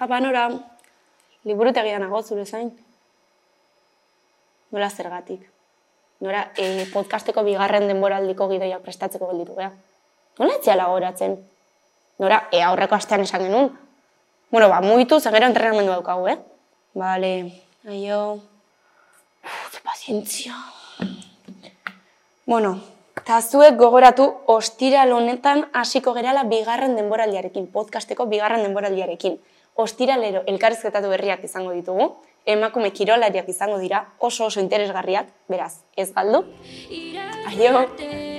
Apa, nora, liburutegian nago zure zain. Nola zergatik. Nora, e, podcasteko bigarren denboraldiko gidoia prestatzeko gelditu geha. Nola etxeala goratzen? Nora, e, aurreko astean esan genuen. Bueno, ba, mugitu, zen gero entrenamendu daukagu, eh? Bale, aio... Uf, pazientzia. Bueno, eta zuek gogoratu ostiral honetan hasiko gerala bigarren denboraldiarekin, podcasteko bigarren denboraldiarekin. Ostiralero elkarrizketatu berriak izango ditugu, emakume kirolariak izango dira, oso oso interesgarriak, beraz, ez galdu. Aio!